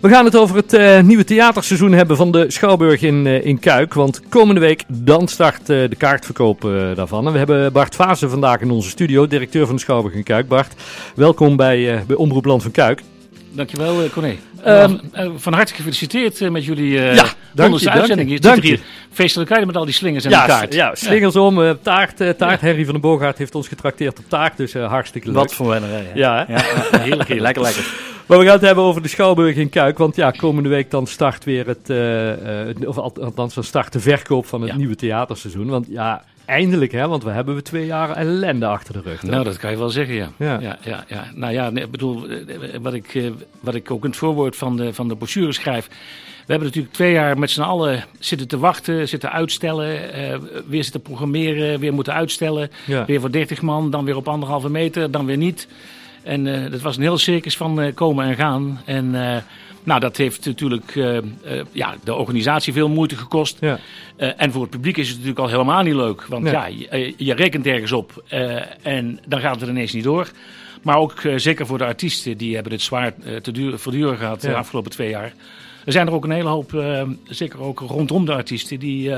We gaan het over het uh, nieuwe theaterseizoen hebben van de Schouwburg in, uh, in Kuik. Want komende week dan start uh, de kaartverkoop daarvan. En we hebben Bart Vazen vandaag in onze studio, directeur van de Schouwburg in Kuik. Bart, welkom bij, bij Omroep Land van Kuik. Dankjewel, Corné. Um, van harte gefeliciteerd met jullie uh, ja, honderdste uitzending. Je hier feestelijk met al die slingers en ja, de kaart. Ja, slingers ja. om, taart. Taart. Harry van den Boogaard heeft ons getrakteerd op taart, dus hartstikke leuk. Wat voor wennerij. Ja, ja, heerlijk, heerlijk. lekker, lekker. Maar we gaan het hebben over de Schouwburg in Kuik. Want ja, komende week dan start weer het, uh, of althans dan start de verkoop van het ja. nieuwe theaterseizoen. Want ja, eindelijk hè, want we hebben we twee jaar ellende achter de rug. Nou, dat kan je wel zeggen, ja. Ja, ja, ja. ja. Nou ja, ik bedoel, wat ik, wat ik ook in het voorwoord van de, van de brochure schrijf. We hebben natuurlijk twee jaar met z'n allen zitten te wachten, zitten uitstellen, uh, weer zitten programmeren, weer moeten uitstellen. Ja. Weer voor 30 man, dan weer op anderhalve meter, dan weer niet. En uh, dat was een heel circus van uh, komen en gaan. En nou, dat heeft natuurlijk ja, de organisatie veel moeite gekost. Ja. en voor het publiek is het natuurlijk al helemaal niet leuk. Want ja, ja je, je, rekent ergens op en dan gaat het ineens niet door. Maar ook zeker voor de artiesten, die hebben het zwaar te duur, verduren gehad de afgelopen twee jaar. Er zijn er ook een hele hoop, zeker ook rondom de artiesten, die,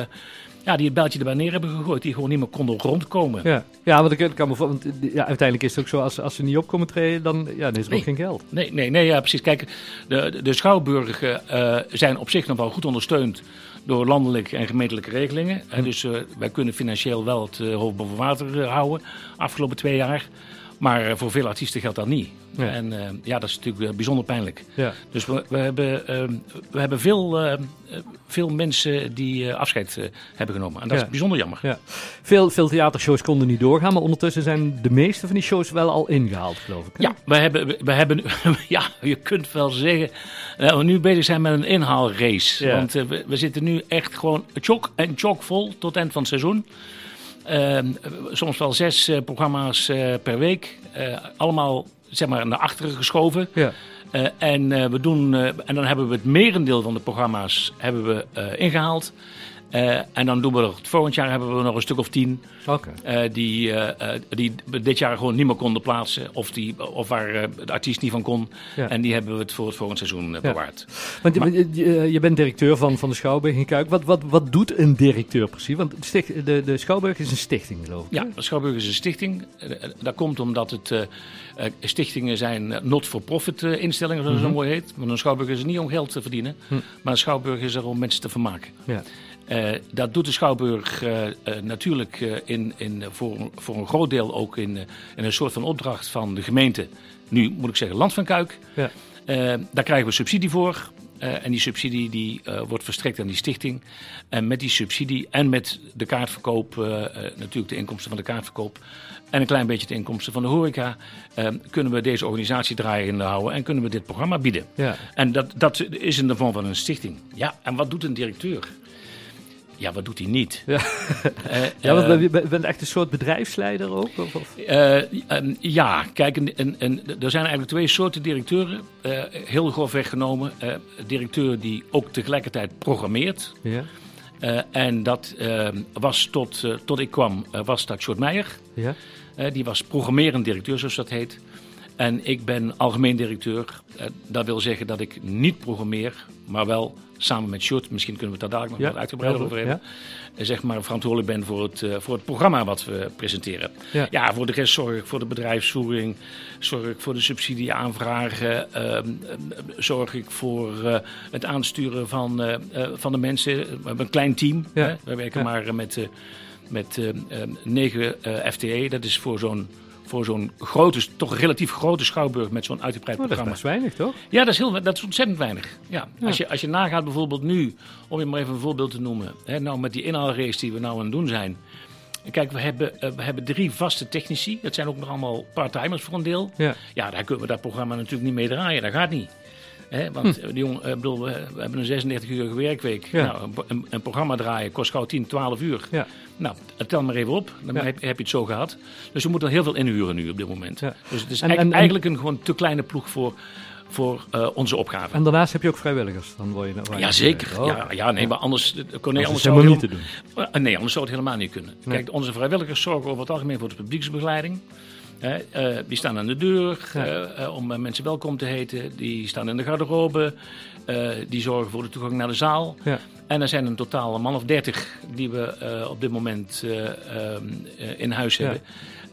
ja, die het bijltje erbij neer hebben gegooid. Die gewoon niet meer konden rondkomen. Ja, ja want ik kan me want, ja, uiteindelijk is het ook zo, als, als ze niet op komen treden, dan, ja, dan is er nee. ook geen geld. Nee, nee, nee ja, precies. Kijk, de, de schouwburgen uh, zijn op zich nog wel goed ondersteund door landelijke en gemeentelijke regelingen. Hm. Dus wij kunnen financieel wel het hoofd boven water houden, afgelopen twee jaar. Maar voor veel artiesten geldt dat niet. Ja. En uh, ja, dat is natuurlijk bijzonder pijnlijk. Ja. Dus we, we hebben, uh, we hebben veel, uh, veel mensen die afscheid hebben genomen. En dat ja. is bijzonder jammer. Ja. Veel, veel theatershows konden niet doorgaan, maar ondertussen zijn de meeste van die shows wel al ingehaald, geloof ik. Hè? Ja, we hebben, we hebben ja, je kunt wel zeggen, dat we nu bezig zijn met een inhaalrace. Want we, we zitten nu echt gewoon chok en chok vol tot het eind van het seizoen. Uh, soms wel zes uh, programma's uh, per week. allemaal zeg maar naar achteren geschoven. Ja. en, we doen, en dan hebben we het merendeel van de programma's hebben we, ingehaald. Uh, en dan doen we er, volgend jaar hebben we nog een stuk of tien. Okay. Uh, die, uh, die dit jaar gewoon niet meer konden plaatsen. Of, die, of waar de artiest niet van kon. Ja. En die hebben we het voor het volgend seizoen bewaard. Ja. Want maar, je, je, bent directeur van, van de Schouwburg in Kuik. Wat, wat, wat doet een directeur precies? Want de, sticht, de, de Schouwburg is een stichting, geloof ik. Ja, de Schouwburg is een stichting. dat komt omdat het stichtingen zijn not-for-profit instellingen, zoals mm -hmm. het zo mooi heet. Want een Schouwburg is er niet om geld te verdienen. Hm. Maar een Schouwburg is er om mensen te vermaken. Ja. Uh, dat doet de Schouwburg uh, uh, natuurlijk in, in, voor, voor een groot deel ook in, in een soort van opdracht van de gemeente. Nu moet ik zeggen Land van Kuik. Ja. daar krijgen we subsidie voor. en die subsidie die, wordt verstrekt aan die stichting. En met die subsidie en met de kaartverkoop, natuurlijk de inkomsten van de kaartverkoop... en een klein beetje de inkomsten van de horeca... kunnen we deze organisatie draaien houden en kunnen we dit programma bieden. Ja. En dat, dat is in de vorm van een stichting. Ja, en wat doet een directeur? Ja, wat doet hij niet? Ja, uh, ja want je bent echt een soort bedrijfsleider ook? Of, of? Uh, um, ja, kijk, en, en, en, er zijn eigenlijk twee soorten directeuren. Uh, heel grof weggenomen. directeur die ook tegelijkertijd programmeert. Ja. en dat was tot, tot ik kwam, was dat Short Meijer. Ja. die was programmerend directeur, zoals dat heet. En ik ben algemeen directeur. dat wil zeggen dat ik niet programmeer, maar wel samen met Sjoerd, misschien kunnen we het daar dadelijk nog ja, wat uitgebreider over hebben, ja. zeg maar verantwoordelijk ben voor het, uh, voor het programma wat we presenteren. Ja. ja. voor de rest zorg ik voor de bedrijfsvoering, zorg ik voor de subsidieaanvragen, uh, zorg ik voor uh, het aansturen van, van de mensen. We hebben een klein team, hè? we werken maar met, met negen FTE, dat is voor zo'n voor zo'n grote, toch relatief grote schouwburg met zo'n uitgebreid oh, programma. Dat is weinig, toch? Ja, dat is, heel, dat is ontzettend weinig. Ja. ja. Als, je, als je nagaat bijvoorbeeld nu, om je maar even een voorbeeld te noemen, hè, nou met die inhaalrace die we nou aan het doen zijn. Kijk, we hebben, uh, we hebben drie vaste technici. Dat zijn ook nog allemaal part-timers voor een deel. Ja. ja, daar kunnen we dat programma natuurlijk niet mee draaien. Dat gaat niet. Want hm. die jong, uh, bedoel, we, hebben een 36 uurige werkweek. Ja. Nou, een, een, programma draaien kost gauw 10, 12 uur. Ja. Nou, tel maar even op. Dan ja. heb, heb, je het zo gehad. Dus we moeten heel veel inhuren nu op dit moment. Ja. Dus het is en, en, eigenlijk een gewoon te kleine ploeg voor, voor uh, onze opgave. En daarnaast heb je ook vrijwilligers. Dan word je, ja, zeker. Oh. Ja, ja, nee, maar anders, kon nee, anders zou het helemaal niet te doen. Uh, nee, anders zou het helemaal niet kunnen. Nee. Kijk, onze vrijwilligers zorgen over het algemeen voor de publieksbegeleiding. Die staan aan de deur om mensen welkom te heten. Die staan in de garderobe. die zorgen voor de toegang naar de zaal. Ja. En er zijn een totaal man of dertig die we op dit moment ehm, in huis hebben.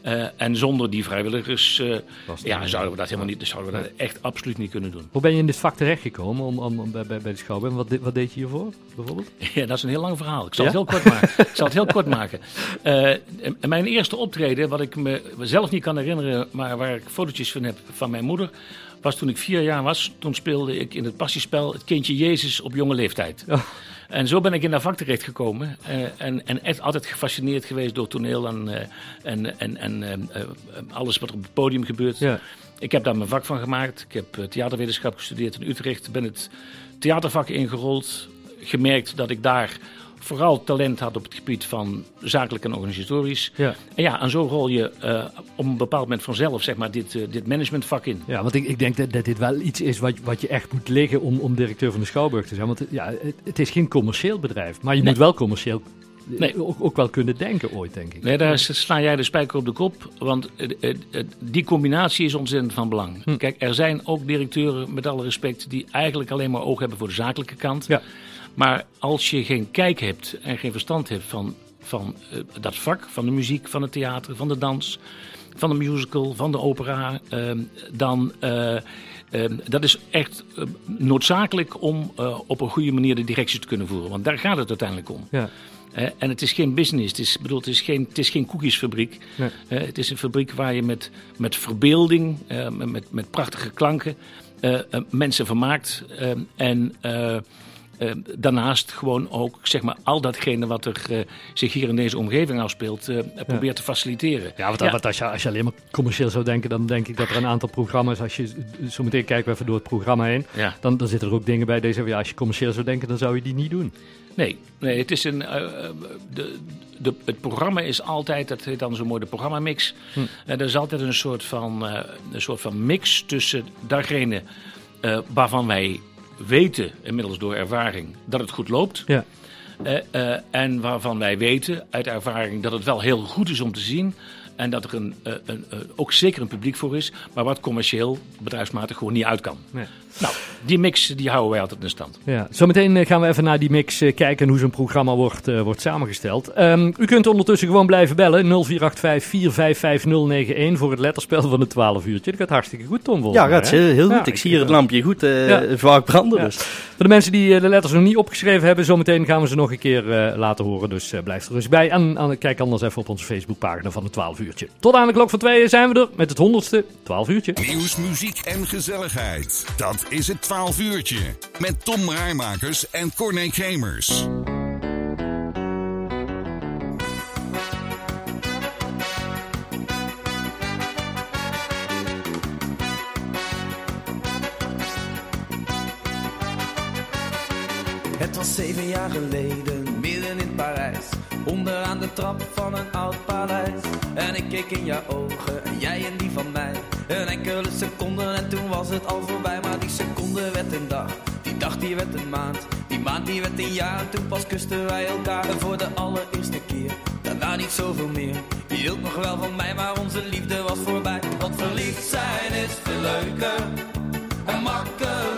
Uh, en zonder die vrijwilligers uh, ja, zouden we dat helemaal niet, zouden we dat echt absoluut niet kunnen doen. Hoe ben je in dit vak terechtgekomen om, om, bij, bij, bij de Schouwburg? Wat, wat deed je hiervoor bijvoorbeeld? Ja, dat is een heel lang verhaal. Ik zal het heel kort maken. ik zal het heel kort maken. Uh, mijn eerste optreden, wat ik me zelf niet kan herinneren, maar waar ik fotootjes van heb van mijn moeder, was toen ik vier jaar was. Toen speelde ik in het passiespel Het Kindje Jezus op jonge leeftijd. Oh. En zo ben ik in dat vak terecht gekomen. Uh, en, en echt altijd gefascineerd geweest door toneel en, uh, en, en, en uh, alles wat er op het podium gebeurt. Ja. Ik heb daar mijn vak van gemaakt. Ik heb theaterwetenschap gestudeerd in Utrecht. Ben het theatervak ingerold. Gemerkt dat ik daar vooral talent had op het gebied van zakelijk en organisatorisch. Ja. En ja, en zo rol je uh, op een bepaald moment vanzelf zeg maar, dit, uh, dit managementvak in. Ja, want ik, ik denk dat, dat dit wel iets is wat, wat je echt moet liggen om, om directeur van de Schouwburg te zijn. Want ja, het, het is geen commercieel bedrijf, maar je moet wel commercieel Nee. Ook, ook, wel kunnen denken ooit, denk ik. Nee, daar sla jij de spijker op de kop. Want die combinatie is ontzettend van belang. Hm. Kijk, er zijn ook directeuren, met alle respect, die eigenlijk alleen maar oog hebben voor de zakelijke kant. Ja. Maar als je geen kijk hebt en geen verstand hebt van, van uh, dat vak, van de muziek, van het theater, van de dans, van de musical, van de opera, uh, dan. Uh, dat is echt noodzakelijk om op een goede manier de directie te kunnen voeren. Want daar gaat het uiteindelijk om. Ja. en het is geen business, het is, bedoel, het is, geen, het is geen koekjesfabriek. Nee. het is een fabriek waar je met, met verbeelding, met, met prachtige klanken, mensen vermaakt. en uh, daarnaast gewoon ook zeg maar, al datgene wat er uh, zich hier in deze omgeving afspeelt, uh, probeert te faciliteren. Ja, want, ja. als, je, als je alleen maar commercieel zou denken, dan denk ik dat er een aantal programma's, als je zo meteen kijkt we even door het programma heen, ja. dan, dan zitten er ook dingen bij deze. Ja, als je commercieel zou denken, dan zou je die niet doen. Nee, nee het, is een, de, de, het programma is altijd, dat heet dan zo mooi de programmamix. Hm. er is altijd een soort van, een soort van mix tussen datgene waarvan wij weten, inmiddels door ervaring, dat het goed loopt. Ja. Uh, uh, en waarvan wij weten uit ervaring dat het wel heel goed is om te zien. En dat er een, uh, een, ook zeker een publiek voor is, maar wat commercieel, bedrijfsmatig gewoon niet uit kan. Nee. Nou, die mix die houden wij altijd in stand. Ja, zometeen eh, gaan we even naar die mix kijken hoe zo'n programma wordt, uh, wordt samengesteld. Um, u kunt ondertussen gewoon blijven bellen. 0485 voor het letterspel van het 12 uurtje. Dat gaat hartstikke goed, Tom. Ja, gaat heel, heel goed. ik zie hier het lampje goed ja. vaak branden. Dus. Voor de mensen die de letters nog niet opgeschreven hebben, zometeen gaan we ze nog een keer laten horen. Dus blijf er dus bij. En, en, kijk anders even op onze Facebookpagina van het 12 uurtje. Tot aan de klok van 2 zijn we er met het 100ste 12 uurtje. Nieuws, muziek en gezelligheid. Dat is het 12 uurtje. Met Tom Rijmakers en Corné Kremers. Het was zeven jaar geleden, midden in Parijs. Onderaan de trap van een oud paleis. En ik keek in jouw ogen, en jij in die van mij. Een enkele seconde en toen was het al voorbij. Maar die seconde werd een dag, die dag die werd een maand. Die maand die werd een jaar en toen pas kusten wij elkaar. Voor de allereerste keer, daarna niet zoveel meer. Je hield nog wel van mij, maar onze liefde was voorbij. Want verliefd zijn is veel leuker en makkelijker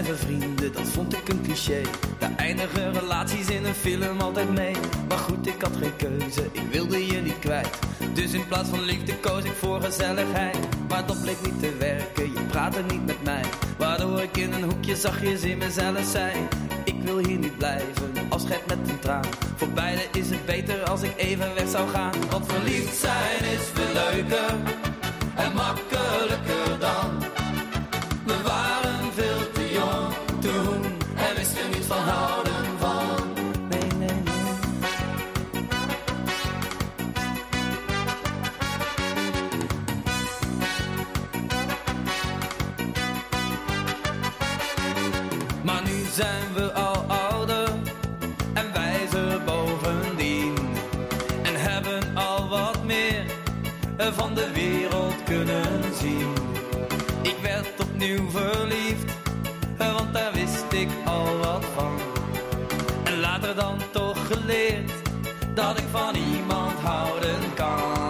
blijven vrienden, dat vond ik een cliché. Daar eindigen relaties in een film altijd mee. Maar goed, ik had geen keuze, ik wilde je niet kwijt. Dus in plaats van liefde koos ik voor gezelligheid. Maar dat bleek niet te werken, je praatte niet met mij. Waardoor ik in een hoekje zachtjes in mezelf zei: Ik wil hier niet blijven, afscheid met een traan. Voor beiden is het beter als ik even weg zou gaan. Want verliefd zijn is veel leuker en makkelijker van de wereld kunnen zien. Ik werd opnieuw verliefd, want daar wist ik al wat van. En later dan toch geleerd dat ik van iemand houden kan.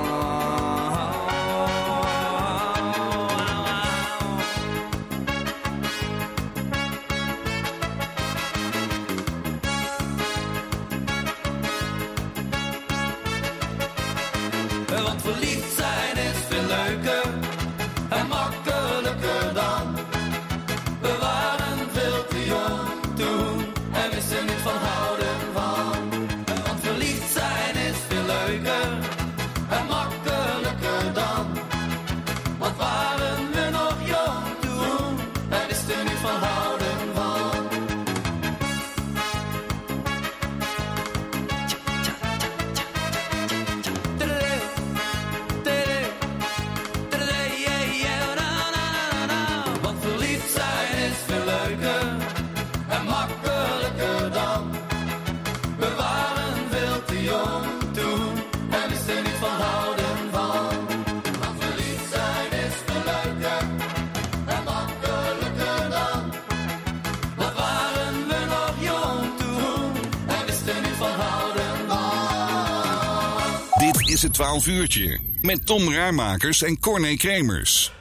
Het 12 uurtje. Met Tom Raarmakers en Corné Kremers.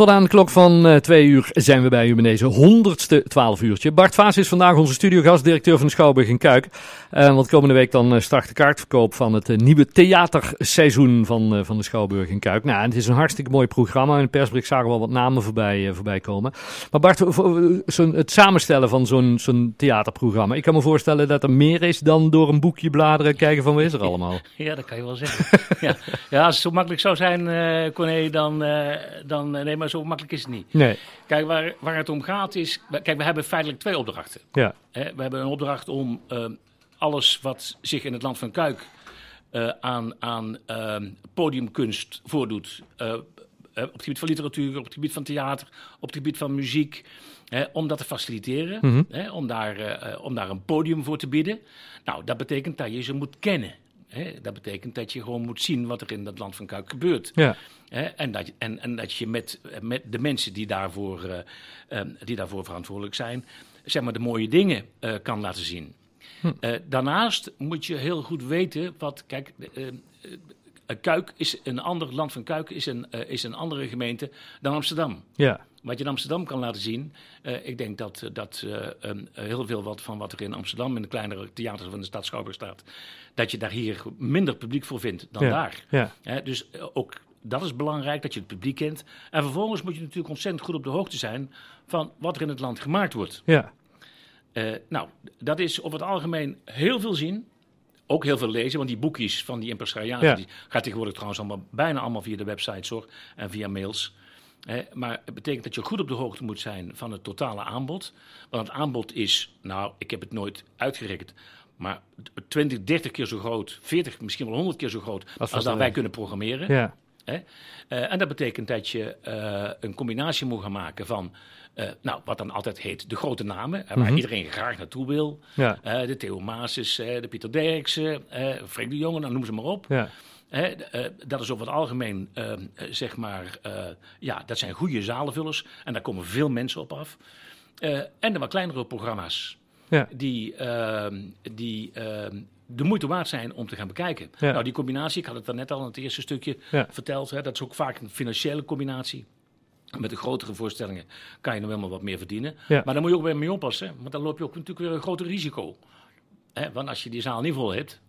Tot aan de klok van eh, twee uur zijn we bij u met deze honderdste twaalf uurtje. Bart Vaas is vandaag onze studiogast, directeur van de Schouwburg in Kuik. Eh, want komende week dan eh, start de kaartverkoop van het nieuwe theaterseizoen van, van de Schouwburg in Kuik. Nou, het is een hartstikke mooi programma. In de persbericht zagen we al wat namen voorbij, voorbij komen. Maar Bart, het samenstellen van zo'n zo'n theaterprogramma. Ik kan me voorstellen dat er meer is dan door een boekje bladeren en kijken van wat is er allemaal. Ja, dat kan je wel zeggen. ja. ja, als het zo makkelijk zou zijn, Corné, dan, dan... eh, Nee, maar zo makkelijk is het niet. Nee, Kijk, waar, waar het om gaat is... Kijk, we hebben feitelijk twee opdrachten. ja. Hè, we hebben een opdracht om eh, alles wat zich in het land van Kuik eh, aan, aan eh, podiumkunst voordoet. eh, eh, op het gebied van literatuur, op het gebied van theater, op het gebied van muziek. Om dat te faciliteren, hè, om, daar, om daar een podium voor te bieden. Nou, dat betekent dat je ze moet kennen. Hè. Dat betekent dat je gewoon moet zien wat er in het land van Kuik gebeurt. Ja. Hè, en, dat, je- en, en dat je met, met de mensen die daarvoor, eh, eh, die daarvoor verantwoordelijk zijn, zeg maar de mooie dingen eh, kan laten zien. Eh, daarnaast moet je heel goed weten wat, kijk, Kuik is een ander land van Kuik is een, is een andere gemeente dan Amsterdam. Ja. Wat je in Amsterdam kan laten zien, eh, ik denk dat, eh, dat eh, een- heel veel wat van wat er in Amsterdam in de kleinere theaters van de stad Schouwburg staat, dat je daar hier minder publiek voor vindt dan Ja. daar. Ja. Dus ook dat is belangrijk, dat je het publiek kent. En vervolgens moet je natuurlijk ontzettend goed op de hoogte zijn van wat er in het land gemaakt wordt. Ja. Nou, dat is over het algemeen heel veel zien. Ook heel veel lezen, want die boekjes van die impresariaten... Ja. die gaat tegenwoordig trouwens allemaal, bijna allemaal via de websites hoor, en via mails. Hè, maar het betekent dat je goed op de hoogte moet zijn van het totale aanbod. Want het aanbod is, nou, ik heb het nooit uitgerekend... maar 20, 30 keer zo groot, 40, misschien wel 100 keer zo groot... als, dat wij kunnen programmeren. Ja. Hè? Eh, en dat betekent dat je eh, een combinatie moet gaan maken van, eh, nou, wat dan altijd heet, de grote namen, waar iedereen graag naartoe wil. Ja. De Theo Maases, de Pieter Derksen, Freek de Jonge, dan noem ze maar op. Ja. Eh, dat is over het algemeen, eh, eh, zeg maar, eh, ja, dat zijn goede zalenvullers. En daar komen veel mensen op af. En de wat kleinere programma's Ja. die, ehm, die ehm, de moeite waard zijn om te gaan bekijken. Ja. Nou, die combinatie, ik had het daarnet al in het eerste stukje Ja. verteld, hè, dat is ook vaak een financiële combinatie. Met de grotere voorstellingen kan je nog helemaal wat meer verdienen. Maar daar moet je ook weer mee oppassen, want dan loop je ook natuurlijk weer een groter risico. Hè, want als je die zaal niet vol hebt,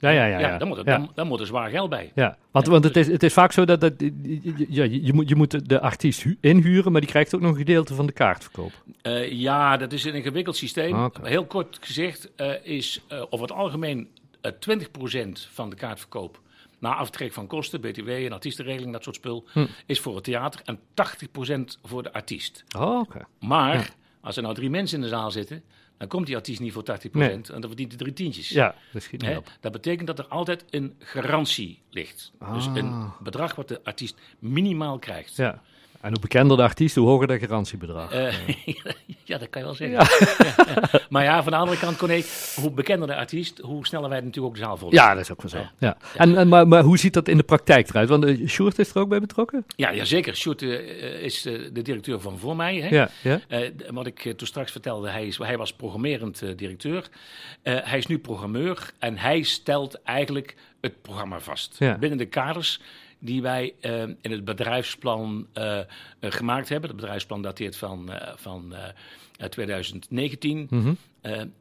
Ja, ja, ja. ja, ja. dan, moet er, dan, dan moet er zwaar geld bij. Ja, want, want het, is, het is vaak zo dat, dat ja, je, moet, je moet de artiest hu- inhuren, maar die krijgt ook nog een gedeelte van de kaartverkoop. Eh, ja, dat is een ingewikkeld systeem. Ah. Heel kort gezegd eh, is eh, over het algemeen eh 20% van de kaartverkoop... na aftrek van kosten, btw en artiestenregeling, dat soort spul... Hm. is voor het theater en 80% voor de artiest. Oh, oké. Maar als er nou drie mensen in de zaal zitten... dan komt die artiest niet voor 80% Nee. en dan verdient hij drie tientjes. Ja, dat schiet niet Hè? op. Dat betekent dat er altijd een garantie ligt. Dus Ah. een bedrag wat de artiest minimaal krijgt. Ja. En hoe bekender de artiest, hoe hoger de garantiebedrag. Eh, Ja, dat kan je wel zeggen. maar ja, van de andere kant, Corné, hoe bekender de artiest, hoe sneller wij natuurlijk ook de zaal vullen. Ja, dat is ook wel zo. Ja. En, en, maar, maar hoe ziet dat in de praktijk eruit? Want uh, Sjoerd is er ook bij betrokken? Ja, ja zeker. Sjoerd uh, is de, directeur van voor mij. Hè? Ja, ja. wat ik toen straks vertelde, hij, is, hij was programmerend directeur. hij is nu programmeur en hij stelt eigenlijk het programma vast. Binnen de kaders die wij uh, in het bedrijfsplan uh, gemaakt hebben. Het bedrijfsplan dateert van, van 2019. Mm -hmm.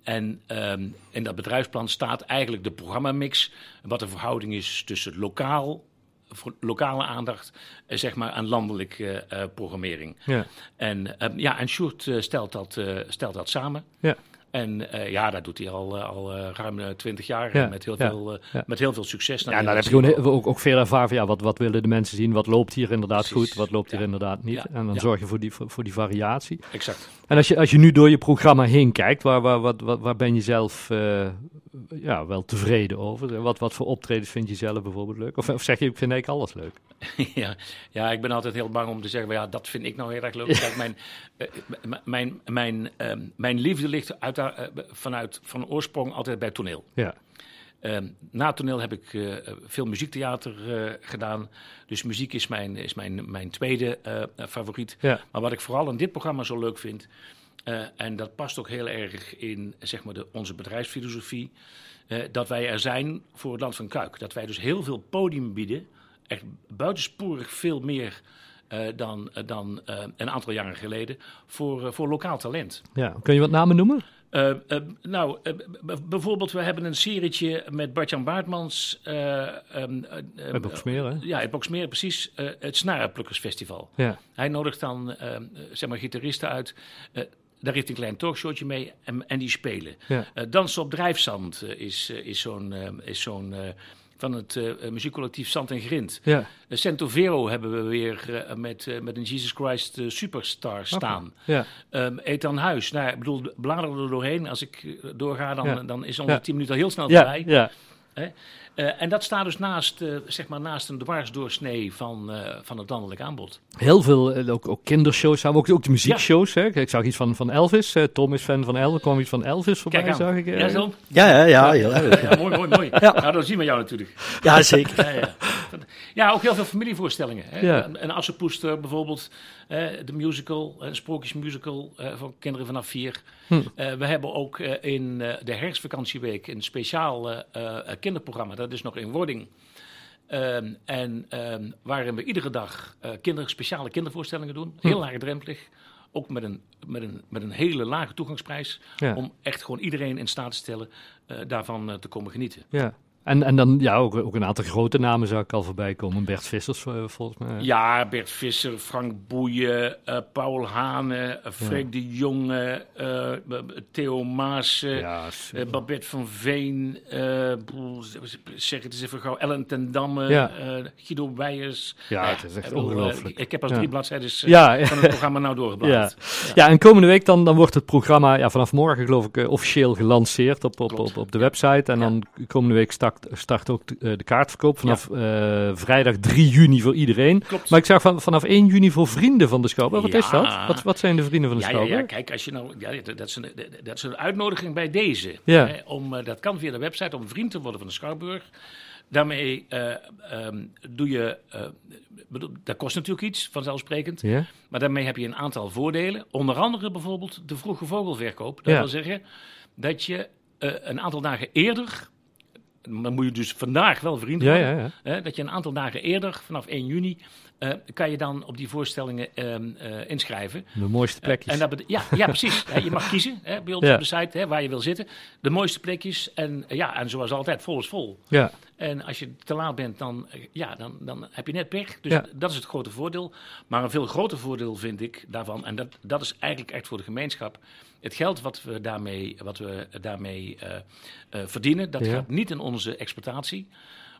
en um, in dat bedrijfsplan staat eigenlijk de programmamix. Wat de verhouding is tussen lokaal, lokale aandacht zeg maar, aan landelijke programmering. Ja. En, ja, en Sjoerd stelt, dat, stelt dat samen. Ja. En uh, ja, dat doet hij al, uh, al uh, ruim twintig jaar ja, met, heel ja, veel, ja. met heel veel succes. Ja, nou, dan heb je gewoon ook, ook veel ervaren van ja, wat, wat willen de mensen zien, wat loopt hier inderdaad Precies. goed, wat loopt hier inderdaad niet. En dan zorg je voor die, voor, voor, die variatie. Exact. En als je, als je nu door je programma heen kijkt, waar, waar, wat, waar, waar ben je zelf ja, wel tevreden over? Wat, wat voor optredens vind je zelf bijvoorbeeld leuk? Of, of zeg je, ik vind eigenlijk alles leuk? ja, ja, ik ben altijd heel bang om te zeggen, ja, dat vind ik nou heel erg leuk. Kijk, mijn, mijn, mijn, mijn, mijn liefde ligt uit uh, vanuit van oorsprong altijd bij toneel. Ja. Uh, na toneel heb ik uh, veel muziektheater gedaan. Dus muziek is mijn, is mijn, mijn tweede favoriet. Ja. Maar wat ik vooral in dit programma zo leuk vind. En dat past ook heel erg in zeg maar, de, onze bedrijfsfilosofie. dat wij er zijn voor het land van Kuik. Dat wij dus heel veel podium bieden. Echt buitensporig veel meer uh, dan, dan een aantal jaren geleden voor, voor lokaal talent. Ja, kun je wat namen noemen? nou, bijvoorbeeld, we hebben een serietje met Bartjan Baartmans. Um, uit Boksmeer, hè? Ja, uit Boksmeer, precies. het Snarenplukkersfestival. Ja. Hij nodigt dan, zeg maar, gitaristen uit. Daar heeft een klein talkshowtje mee en, en die spelen. Ja. Dansen op drijfzand is, is zo'n is zo'n van het uh, muziekcollectief Sant en Grind. Ja. Uh, Cento Vero hebben we weer uh, met, met een Jesus Christ Superstar staan. Ja. Um, Ethan Huis, nou, ik bedoel, bladeren er doorheen. Als ik doorga, dan, ja. dan is onze ja. tien minuten al heel snel voorbij. Ja. Uh, en dat staat dus naast, uh, zeg maar naast een dwarsdoorsnee van, uh, van het landelijk aanbod. Heel veel, ook, ook kindershows, ook, ook de muziekshows. Ja. Hè? Ik zag iets van, van Elvis. Tom is fan van Elvis. Er kwam iets van Elvis voorbij, zag ik. Ja, zo? Ja, ja, ja, heel erg. Ja, mooi, mooi, mooi. Ja. Nou, dan zien we jou natuurlijk. Ja, zeker. ja, ja. ja, ook heel veel familievoorstellingen. Hè? Ja. Een, een Assenpoester bijvoorbeeld, de musical, een sprookjesmusical voor kinderen vanaf vier. Hm. we hebben ook in de herfstvakantieweek een speciaal kinderprogramma. Dat is nog in wording. Um, en um, waarin we iedere dag uh, kinder, speciale kindervoorstellingen doen. Heel hm. laagdrempelig. Ook met een, met, een, met een hele lage toegangsprijs. Ja. Om echt gewoon iedereen in staat te stellen uh, daarvan uh, te komen genieten. Ja. En, en dan ja, ook, ook een aantal grote namen zou ik al voorbij komen. Bert Vissers uh, volgens mij. Ja, Bert Visser, Frank Boeien, uh, Paul Hane, uh, Freek ja. de Jonge, Theo Maas, ja, Babette van Veen, zeg het eens even gauw, Ellen ten Damme, ja. Guido Weijers. Ja, het is echt ongelooflijk. ik heb als drie bladzijden ja. van het programma nou doorgebladerd. Ja. Ja. en komende week dan, dan wordt het programma ja, vanaf morgen geloof ik officieel gelanceerd op, op, op, op, de website. En dan komende week start start ook de, uh, de kaartverkoop vanaf ja. uh, vrijdag 3 juni voor iedereen. Klopt. Maar ik zag van, vanaf 1 juni voor vrienden van de Schouwburg. Wat ja. is dat? Wat, wat zijn de vrienden van de ja, Schouwburg? Ja, kijk, als je nou, ja, dat, is een, dat is een uitnodiging bij deze. Hè, om, uh, dat kan via de website om vriend te worden van de Schouwburg. Daarmee um, doe je, bedoel, dat kost natuurlijk iets, vanzelfsprekend. Maar daarmee heb je een aantal voordelen. Onder andere bijvoorbeeld de vroege vogelverkoop. Dat wil zeggen dat je een aantal dagen eerder dan moet je dus vandaag wel vriend worden. Ja, ja, hè, dat je een aantal dagen eerder, vanaf 1 juni, uh, kan je dan op die voorstellingen uh, uh, inschrijven. De mooiste plekjes. en dat ja, ja, precies. hè, je mag kiezen hè, bij ons ja. op de site hè, waar je wil zitten. De mooiste plekjes. En, ja, en zoals altijd, vol is vol. Ja. En als je te laat bent, dan, ja, dan, dan heb je net pech. Dus ja. dat is het grote voordeel. Maar een veel groter voordeel vind ik daarvan, en dat, dat is eigenlijk echt voor de gemeenschap. Het geld wat we daarmee, wat we daarmee uh, uh, verdienen, dat ja. gaat niet in onze exploitatie.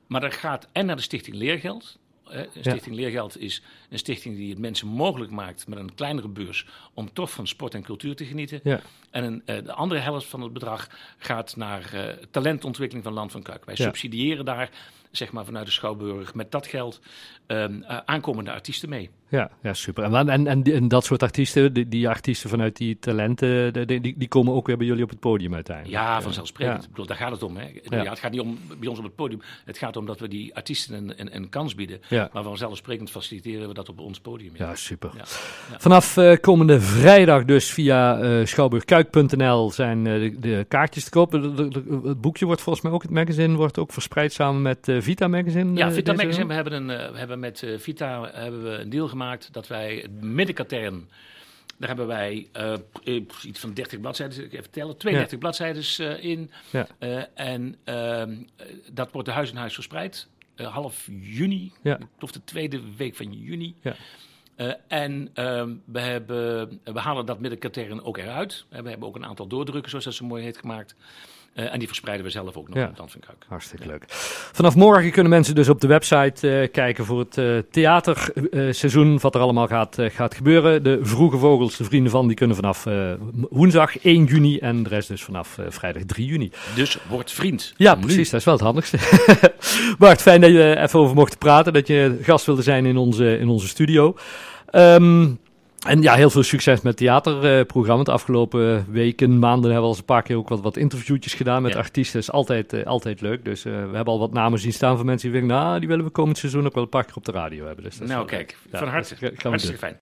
Maar dat gaat en naar de Stichting Leergeld. Een stichting ja. Leergeld is een stichting die het mensen mogelijk maakt met een kleinere beurs om toch van sport en cultuur te genieten. Ja. En een, uh, de andere helft van het bedrag gaat naar uh, talentontwikkeling van Land van Kuik. Wij ja. subsidiëren daar zeg maar vanuit de Schouwburg, met dat geld um, aankomende artiesten mee. Ja, ja super. En, en, en, en dat soort artiesten, die, die, artiesten vanuit die talenten, die, die, komen ook weer bij jullie op het podium uiteindelijk. Ja, vanzelfsprekend. Ik bedoel, daar gaat het om. Hè. Ja. het gaat niet om bij ons op het podium. Het gaat om dat we die artiesten een, een, een kans bieden. Ja. Maar vanzelfsprekend faciliteren we dat op ons podium. Ja, super. Vanaf uh, komende vrijdag dus via uh, schouwburgkuik.nl zijn uh, de, de, kaartjes te kopen. het boekje wordt volgens mij ook, het magazine wordt ook verspreid samen met Vita Magazine. Ja, Vita Magazine. We hebben, een, we hebben met Vita hebben we een deal gemaakt dat wij het middenkatern. Daar hebben wij uh, iets van 30 bladzijden, ik even tellen, 32 ja. bladzijden uh, in. Ja. Uh, en ehm, dat wordt de huis in huis verspreid. half juni, ja. of de tweede week van juni. Ja. en ehm, we, hebben, we halen dat middenkatern ook eruit. we hebben ook een aantal doordrukken, zoals dat zo mooi heet, gemaakt. Uh, en die verspreiden we zelf ook nog ja. in Dans van Kuik. Hartstikke leuk. Vanaf morgen kunnen mensen dus op de website uh, kijken voor het uh, theaterseizoen, wat er allemaal gaat, gaat gebeuren. De vroege vogels, de vrienden van, die kunnen vanaf woensdag 1 juni en de rest dus vanaf vrijdag 3 juni. Dus word vriend. Ja, precies. Dat is wel het handigste. Bart, fijn dat je even over mocht praten, dat je gast wilde zijn in onze, in onze studio. Um, en ja, heel veel succes met theaterprogramma. de afgelopen weken, maanden hebben we al eens een paar keer ook wat, wat interviewtjes gedaan met artiesten. Dat is altijd, uh, altijd leuk. Dus uh, we hebben al wat namen zien staan van mensen die denken, nou, die willen we komend seizoen ook wel een paar keer op de radio hebben. Dus nou, kijk, van harte. hartstikke fijn.